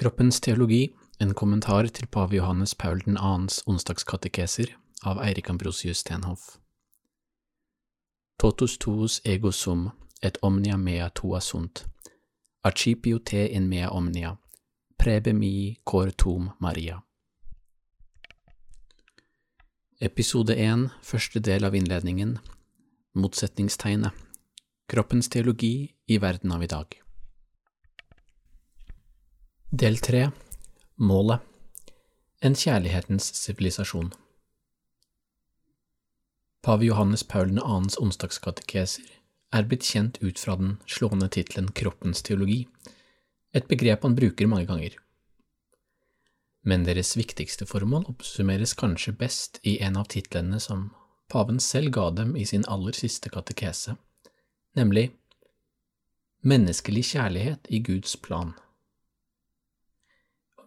Kroppens teologi, en kommentar til pave Johannes Paul 2.s onsdagskatekeser av Eirik Ambrosius Stenhoff. Totus tuus ego sum, et omnia mea tua sunt, Acipio te in mea omnia, prebe mi cor tum Maria. Episode 1, første del av innledningen, Motsetningstegnet, Kroppens teologi i verden av i dag. Del 3 Målet. En kjærlighetens sivilisasjon. Pave Johannes Paul 2.s onsdagskatekeser er blitt kjent ut fra den slående tittelen Kroppens teologi, et begrep han bruker mange ganger. Men deres viktigste formål oppsummeres kanskje best i en av titlene som paven selv ga dem i sin aller siste katekese, nemlig Menneskelig kjærlighet i Guds plan.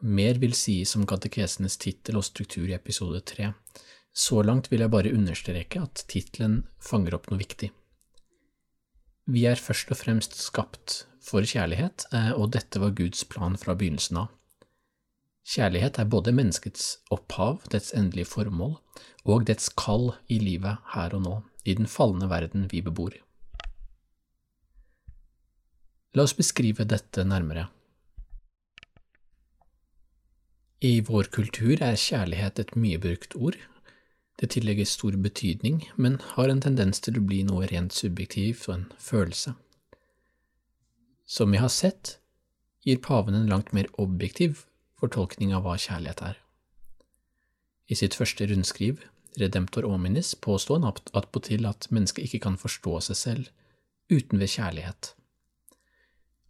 Mer vil sies om katekesenes tittel og struktur i episode tre. Så langt vil jeg bare understreke at tittelen fanger opp noe viktig. Vi er først og fremst skapt for kjærlighet, eh, og dette var Guds plan fra begynnelsen av. Kjærlighet er både menneskets opphav, dets endelige formål, og dets kall i livet her og nå, i den falne verden vi bebor. La oss beskrive dette nærmere. I vår kultur er kjærlighet et mye brukt ord. Det tillegges stor betydning, men har en tendens til å bli noe rent subjektivt og en følelse. Som vi har sett, gir paven en langt mer objektiv fortolkning av hva kjærlighet er. I sitt første rundskriv, Redemptor Ominis, påstår han attpåtil at mennesket ikke kan forstå seg selv uten ved kjærlighet.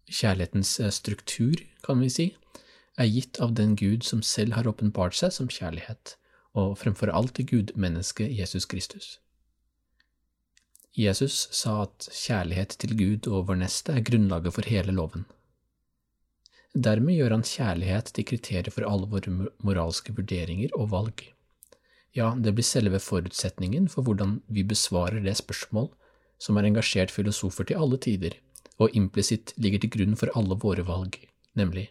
Kjærlighetens eh, struktur, kan vi si, er gitt av den Gud som selv har åpenbart seg som kjærlighet, og fremfor alt Gud gudmennesket Jesus Kristus. Jesus sa at kjærlighet til Gud og vår neste er grunnlaget for hele loven. Dermed gjør han kjærlighet til kriteriet for alle våre moralske vurderinger og valg. Ja, det blir selve forutsetningen for hvordan vi besvarer det spørsmål som har engasjert filosofer til alle tider, og implisitt ligger til grunn for alle våre valg, nemlig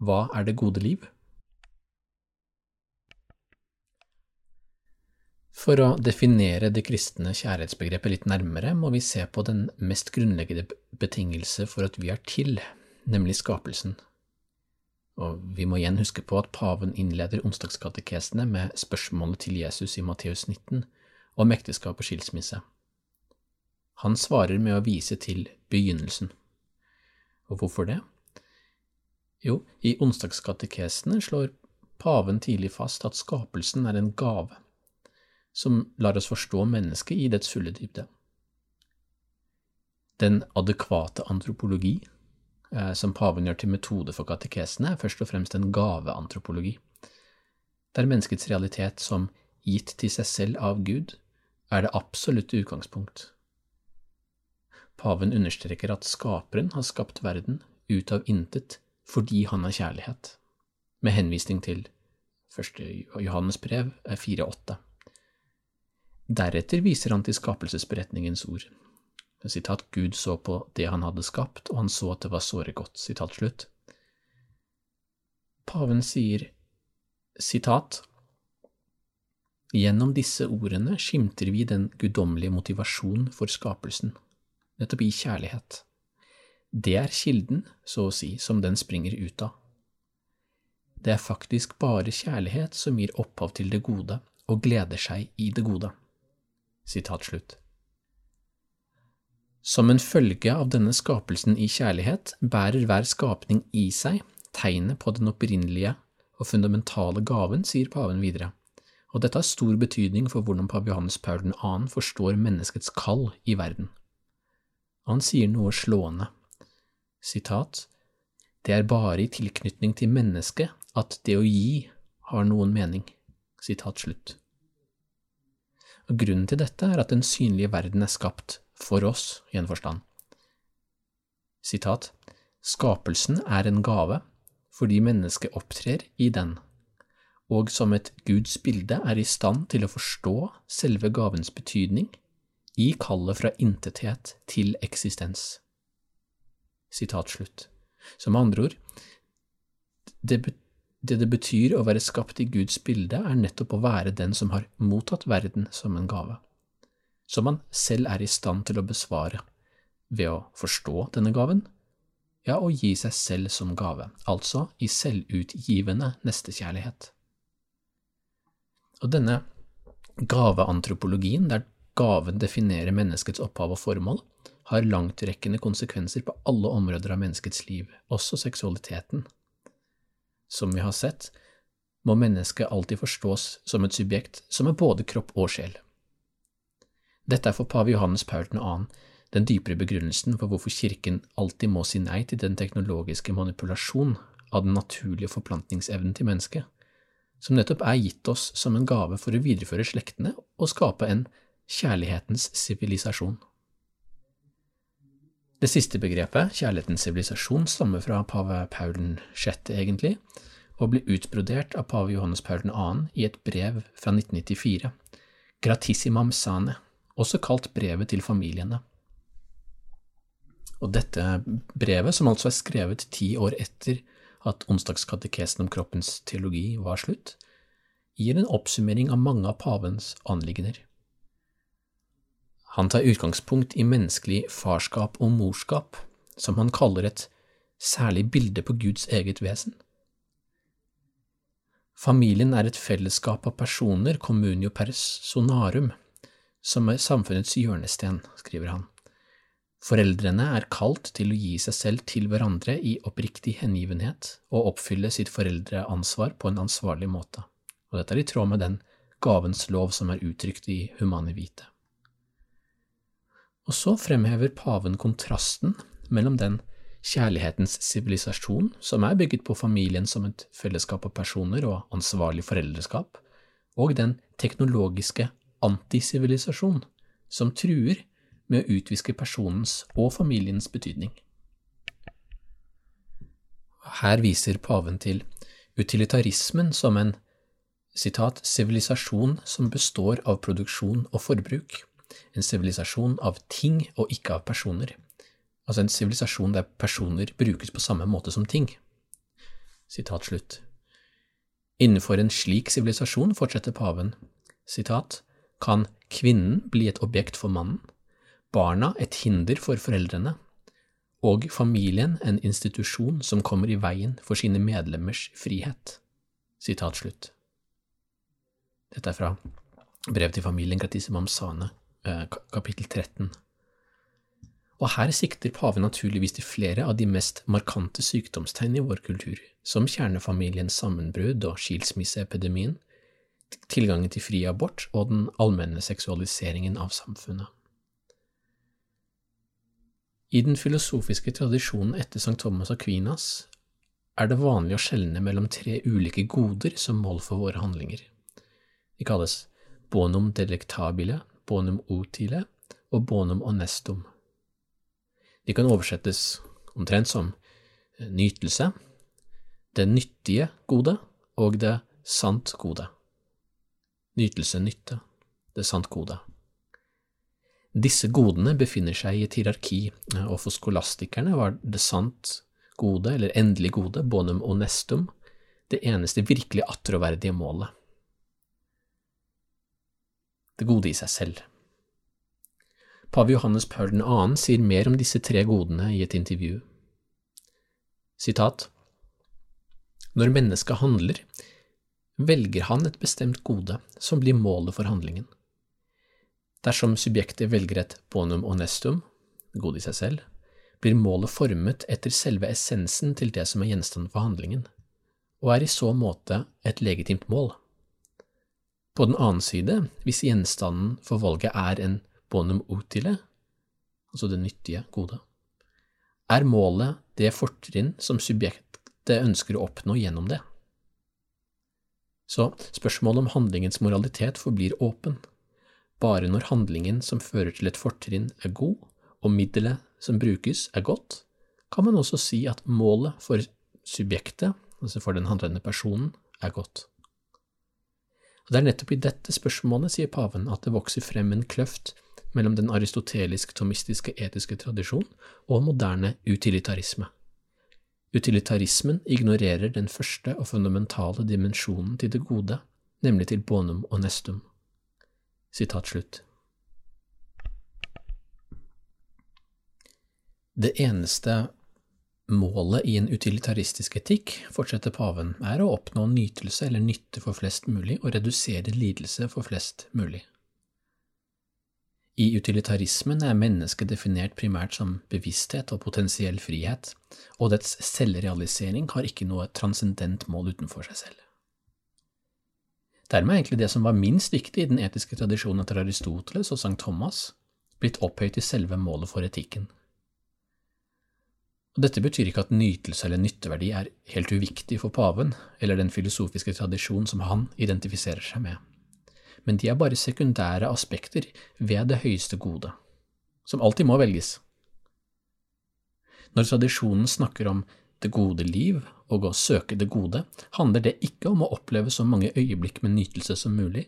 hva er det gode liv? For å definere det kristne kjærlighetsbegrepet litt nærmere må vi se på den mest grunnleggende betingelse for at vi er til, nemlig skapelsen. Og vi må igjen huske på at paven innleder onsdagskatekesene med spørsmålet til Jesus i Matteus 19 om ekteskap og skilsmisse. Han svarer med å vise til begynnelsen. Og hvorfor det? Jo, i onsdagskatekesene slår paven tidlig fast at skapelsen er en gave, som lar oss forstå mennesket i dets fulle dybde. Den adekvate antropologi Eh, som paven gjør til metode for katekesene, er først og fremst en gaveantropologi, der menneskets realitet som gitt til seg selv av Gud er det absolutte utgangspunkt. Paven understreker at Skaperen har skapt verden ut av intet fordi han er kjærlighet, med henvisning til 1. Johannes brev 4.8. Deretter viser han til skapelsesberetningens ord, Sitat, Gud så på det han hadde skapt, og han så at det var såre godt. Sitat slutt. Paven sier, sitat, Gjennom disse ordene skimter vi den guddommelige motivasjon for skapelsen, nettopp i kjærlighet. Det er kilden, så å si, som den springer ut av. Det er faktisk bare kjærlighet som gir opphav til det gode og gleder seg i det gode. Sitat slutt. Som en følge av denne skapelsen i kjærlighet bærer hver skapning i seg tegnet på den opprinnelige og fundamentale gaven, sier paven videre, og dette har stor betydning for hvordan pave Johannes Paul 2. forstår menneskets kall i verden. Han sier noe slående. Sitat, Det er bare i tilknytning til mennesket at det å gi har noen mening. Sitat slutt. Og grunnen til dette er at den synlige verden er skapt for oss, i en forstand. Sitat, Skapelsen er en gave fordi mennesket opptrer i den, og som et Guds bilde er i stand til å forstå selve gavens betydning i kallet fra intethet til eksistens. Sitat slutt. Som andre ord, det, det det betyr å være skapt i Guds bilde, er nettopp å være den som har mottatt verden som en gave, som man selv er i stand til å besvare ved å forstå denne gaven, ja, å gi seg selv som gave, altså i selvutgivende nestekjærlighet. Og denne gaveantropologien, der gaven definerer menneskets opphav og formål, har langtrekkende konsekvenser på alle områder av menneskets liv, også seksualiteten. Som vi har sett, må mennesket alltid forstås som et subjekt som er både kropp og sjel. Dette er for pave Johannes Paul 2. den dypere begrunnelsen for hvorfor Kirken alltid må si nei til den teknologiske manipulasjon av den naturlige forplantningsevnen til mennesket, som nettopp er gitt oss som en gave for å videreføre slektene og skape en kjærlighetens sivilisasjon. Det siste begrepet, kjærlighetens sivilisasjon, stammer fra pave Paul 6., egentlig, og ble utbrodert av pave Johannes Paul 2. i et brev fra 1994, Gratissimam sane, også kalt brevet til familiene. Og dette brevet, som altså er skrevet ti år etter at onsdagskatekesen om kroppens teologi var slutt, gir en oppsummering av mange av pavens anliggender. Han tar utgangspunkt i menneskelig farskap og morskap, som han kaller et særlig bilde på Guds eget vesen. Familien er et fellesskap av personer, communio personarum, som er samfunnets hjørnesten, skriver han. Foreldrene er kalt til å gi seg selv til hverandre i oppriktig hengivenhet og oppfylle sitt foreldreansvar på en ansvarlig måte, og dette er i tråd med den gavens lov som er uttrykt i Humane Vite. Og så fremhever paven kontrasten mellom den kjærlighetens sivilisasjon, som er bygget på familien som et fellesskap av personer og ansvarlig foreldreskap, og den teknologiske antisivilisasjon, som truer med å utviske personens og familiens betydning. Her viser paven til utilitarismen som en sivilisasjon som består av produksjon og forbruk, en sivilisasjon av ting og ikke av personer. Altså en sivilisasjon der personer brukes på samme måte som ting. Sitat slutt. Innenfor en slik sivilisasjon, fortsetter paven, sitat, kan kvinnen bli et objekt for mannen, barna et hinder for foreldrene, og familien en institusjon som kommer i veien for sine medlemmers frihet. Sitat slutt. Dette er fra Brev til familien Gratissimam Sane, kapittel 13. Og her sikter paven naturligvis til flere av de mest markante sykdomstegn i vår kultur, som kjernefamiliens sammenbrudd og skilsmisseepidemien, tilgangen til fri abort og den allmenne seksualiseringen av samfunnet. I den filosofiske tradisjonen etter St. Thomas Aquinas er det vanlig å skjelne mellom tre ulike goder som mål for våre handlinger. De kalles bonum delectabile, bonum utile og bonum honestum. De kan oversettes omtrent som nytelse, det nyttige gode og det sant gode. Nytelse, nytte, det sant gode. Disse godene befinner seg i et hierarki, og for skolastikerne var det sant gode, eller endelig gode, bonum honestum, det eneste virkelig attråverdige målet det gode i seg selv. Pave Johannes Paul 2. sier mer om disse tre godene i et intervju. Sitat Når mennesket handler, velger han et bestemt gode som blir målet for handlingen. Dersom subjektet velger et bonum honestum, gode i seg selv, blir målet formet etter selve essensen til det som er gjenstand for handlingen, og er i så måte et legitimt mål. På den annen side, hvis gjenstanden for valget er en bonum utile, altså det nyttige gode, er målet det fortrinn som subjektet ønsker å oppnå gjennom det. Så spørsmålet om handlingens moralitet forblir åpen. Bare når handlingen som fører til et fortrinn er god, og middelet som brukes er godt, kan man også si at målet for subjektet, altså for den handlende personen, er godt. Og Det er nettopp i dette spørsmålet, sier paven, at det vokser frem en kløft mellom den aristotelisk-tomistiske etiske tradisjon og moderne utilitarisme. Utilitarismen ignorerer den første og fundamentale dimensjonen til det gode, nemlig til bonum og nestum. Sitat slutt. Det eneste målet i en utilitaristisk etikk, fortsetter paven, er å oppnå nytelse eller nytte for flest mulig og redusere lidelse for flest mulig. I utilitarismen er mennesket definert primært som bevissthet og potensiell frihet, og dets selvrealisering har ikke noe transcendent mål utenfor seg selv. Dermed er egentlig det som var minst viktig i den etiske tradisjonen etter Aristoteles og Sankt Thomas, blitt opphøyt i selve målet for etikken. Og Dette betyr ikke at nytelse eller nytteverdi er helt uviktig for paven eller den filosofiske tradisjon som han identifiserer seg med, men de er bare sekundære aspekter ved det høyeste gode, som alltid må velges. Når tradisjonen snakker om det gode liv og å søke det gode, handler det ikke om å oppleve så mange øyeblikk med nytelse som mulig,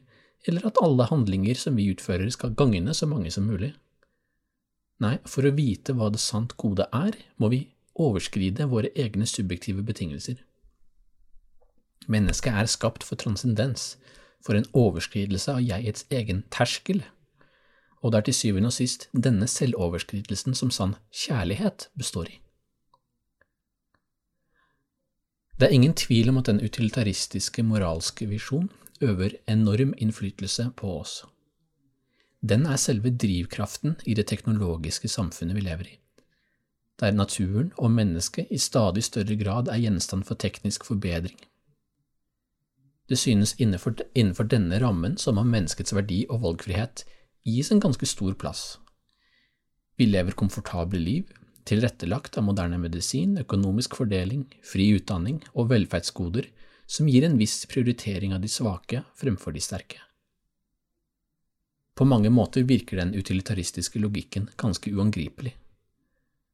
eller at alle handlinger som vi utfører skal gagne så mange som mulig. Nei, for å vite hva det sant gode er, må vi overskride våre egne subjektive betingelser. Mennesket er skapt for transcendens, for en overskridelse av jegets egen terskel, og det er til syvende og sist denne selvoverskridelsen som sann kjærlighet består i. Det er ingen tvil om at den utilitaristiske moralske visjon øver enorm innflytelse på oss. Den er selve drivkraften i det teknologiske samfunnet vi lever i, der naturen og mennesket i stadig større grad er gjenstand for teknisk forbedring. Det synes innenfor, innenfor denne rammen som om menneskets verdi og valgfrihet gis en ganske stor plass. Vi lever komfortable liv, tilrettelagt av moderne medisin, økonomisk fordeling, fri utdanning og velferdsgoder som gir en viss prioritering av de svake fremfor de sterke. På mange måter virker den utilitaristiske logikken ganske uangripelig.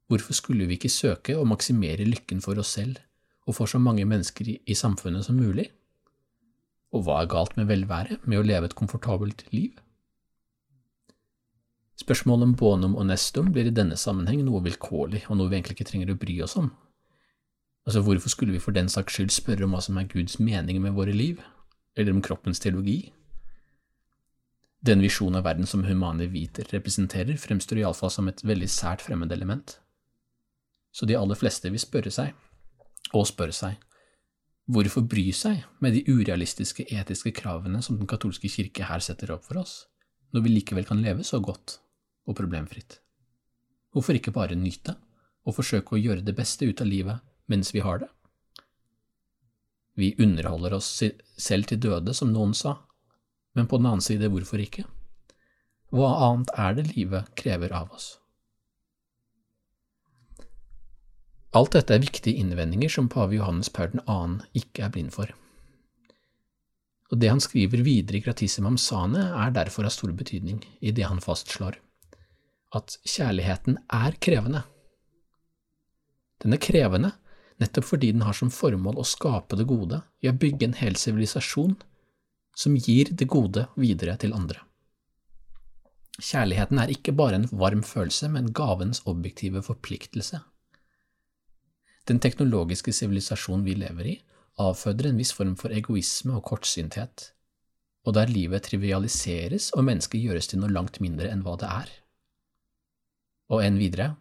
Hvorfor skulle vi ikke søke å maksimere lykken for oss selv og for så mange mennesker i samfunnet som mulig? Og hva er galt med velvære, med å leve et komfortabelt liv? Spørsmålet om bonum og nestum blir i denne sammenheng noe vilkårlig, og noe vi egentlig ikke trenger å bry oss om. Altså, hvorfor skulle vi for den saks skyld spørre om hva som er Guds mening med våre liv, eller om kroppens teologi? Den visjonen av verden som humane viter representerer, fremstår iallfall som et veldig sært fremmedelement. Så de aller fleste vil spørre seg, og spørre seg, hvorfor bry seg med de urealistiske etiske kravene som den katolske kirke her setter opp for oss, når vi likevel kan leve så godt og problemfritt? Hvorfor ikke bare nyte og forsøke å gjøre det beste ut av livet mens vi har det? Vi underholder oss selv til døde, som noen sa, men på den annen side, hvorfor ikke? Hva annet er det livet krever av oss? Alt dette er viktige innvendinger som pave Johannes Paul 2. ikke er blind for. Og Det han skriver videre i Gratissimam Sane, er derfor av stor betydning i det han fastslår at kjærligheten er krevende. Den er krevende nettopp fordi den har som formål å skape det gode, i å bygge en hel sivilisasjon som gir det gode videre til andre. Kjærligheten er ikke bare en varm følelse, men gavens objektive forpliktelse. Den teknologiske sivilisasjonen vi lever i, avføder en viss form for egoisme og kortsynthet, og der livet trivialiseres og mennesket gjøres til noe langt mindre enn hva det er. Og enn videre,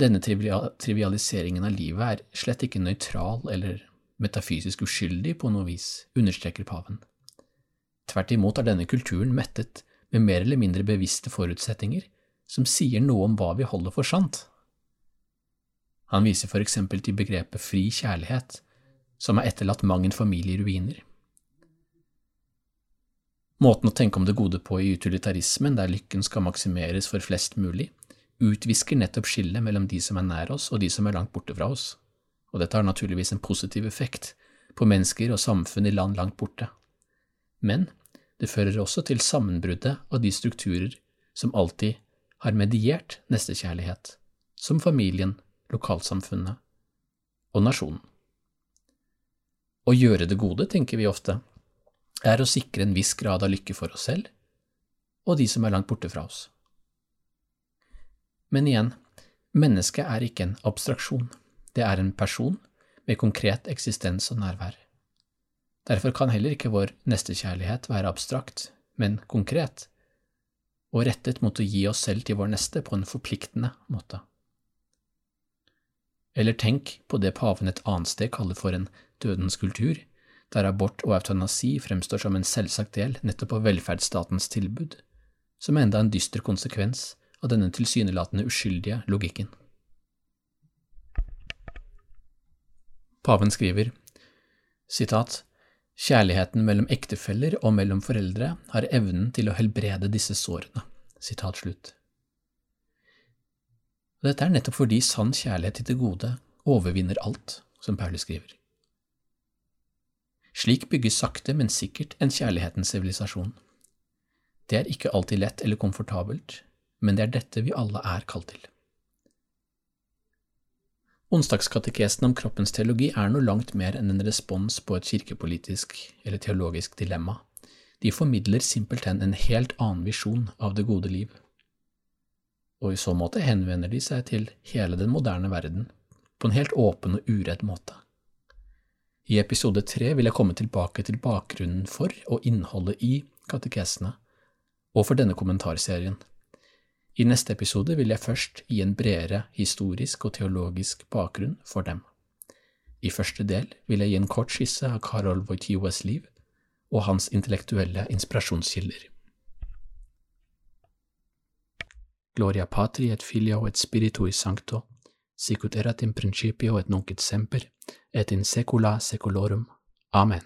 denne trivialiseringen av livet er slett ikke nøytral eller metafysisk uskyldig på noe vis, understreker paven. Tvert imot er denne kulturen mettet med mer eller mindre bevisste forutsetninger som sier noe om hva vi holder for sant. Han viser for eksempel til begrepet fri kjærlighet, som har etterlatt mang en familie i ruiner. Måten å tenke om det gode på i utilitarismen, der lykken skal maksimeres for flest mulig, utvisker nettopp skillet mellom de som er nær oss og de som er langt borte fra oss, og dette har naturligvis en positiv effekt på mennesker og samfunn i land langt borte. Men det fører også til sammenbruddet av de strukturer som alltid har mediert nestekjærlighet, som familien, lokalsamfunnet og nasjonen. Å gjøre det gode, tenker vi ofte, er å sikre en viss grad av lykke for oss selv og de som er langt borte fra oss. Men igjen, mennesket er ikke en abstraksjon. det er en person med konkret eksistens og nærvær. Derfor kan heller ikke vår nestekjærlighet være abstrakt, men konkret, og rettet mot å gi oss selv til vår neste på en forpliktende måte. Eller tenk på det paven et annet sted kaller for en dødens kultur, der abort og eutanasi fremstår som en selvsagt del nettopp av velferdsstatens tilbud, som er enda en dyster konsekvens av denne tilsynelatende uskyldige logikken. Paven skriver, sitat, Kjærligheten mellom ektefeller og mellom foreldre har evnen til å helbrede disse sårene. Sitat slutt. Dette er nettopp fordi sann kjærlighet til det gode overvinner alt, som Paulus skriver. Slik bygges sakte, men sikkert en kjærlighetens sivilisasjon. Det er ikke alltid lett eller komfortabelt, men det er dette vi alle er kalt til. Onsdagskatekesen om kroppens teologi er noe langt mer enn en respons på et kirkepolitisk eller teologisk dilemma. De formidler simpelthen en helt annen visjon av det gode liv. Og i så måte henvender de seg til hele den moderne verden, på en helt åpen og uredd måte. I episode tre vil jeg komme tilbake til bakgrunnen for og innholdet i katekesene, og for denne kommentarserien. I neste episode vil jeg først gi en bredere historisk og teologisk bakgrunn for dem. I første del vil jeg gi en kort skisse av Karol Wojtyłas liv og hans intellektuelle inspirasjonskilder. Gloria Patri et Filio et Spiritui Sancto, sic ut erat in principio et nunc et semper, et in saecula saeculorum. Amen.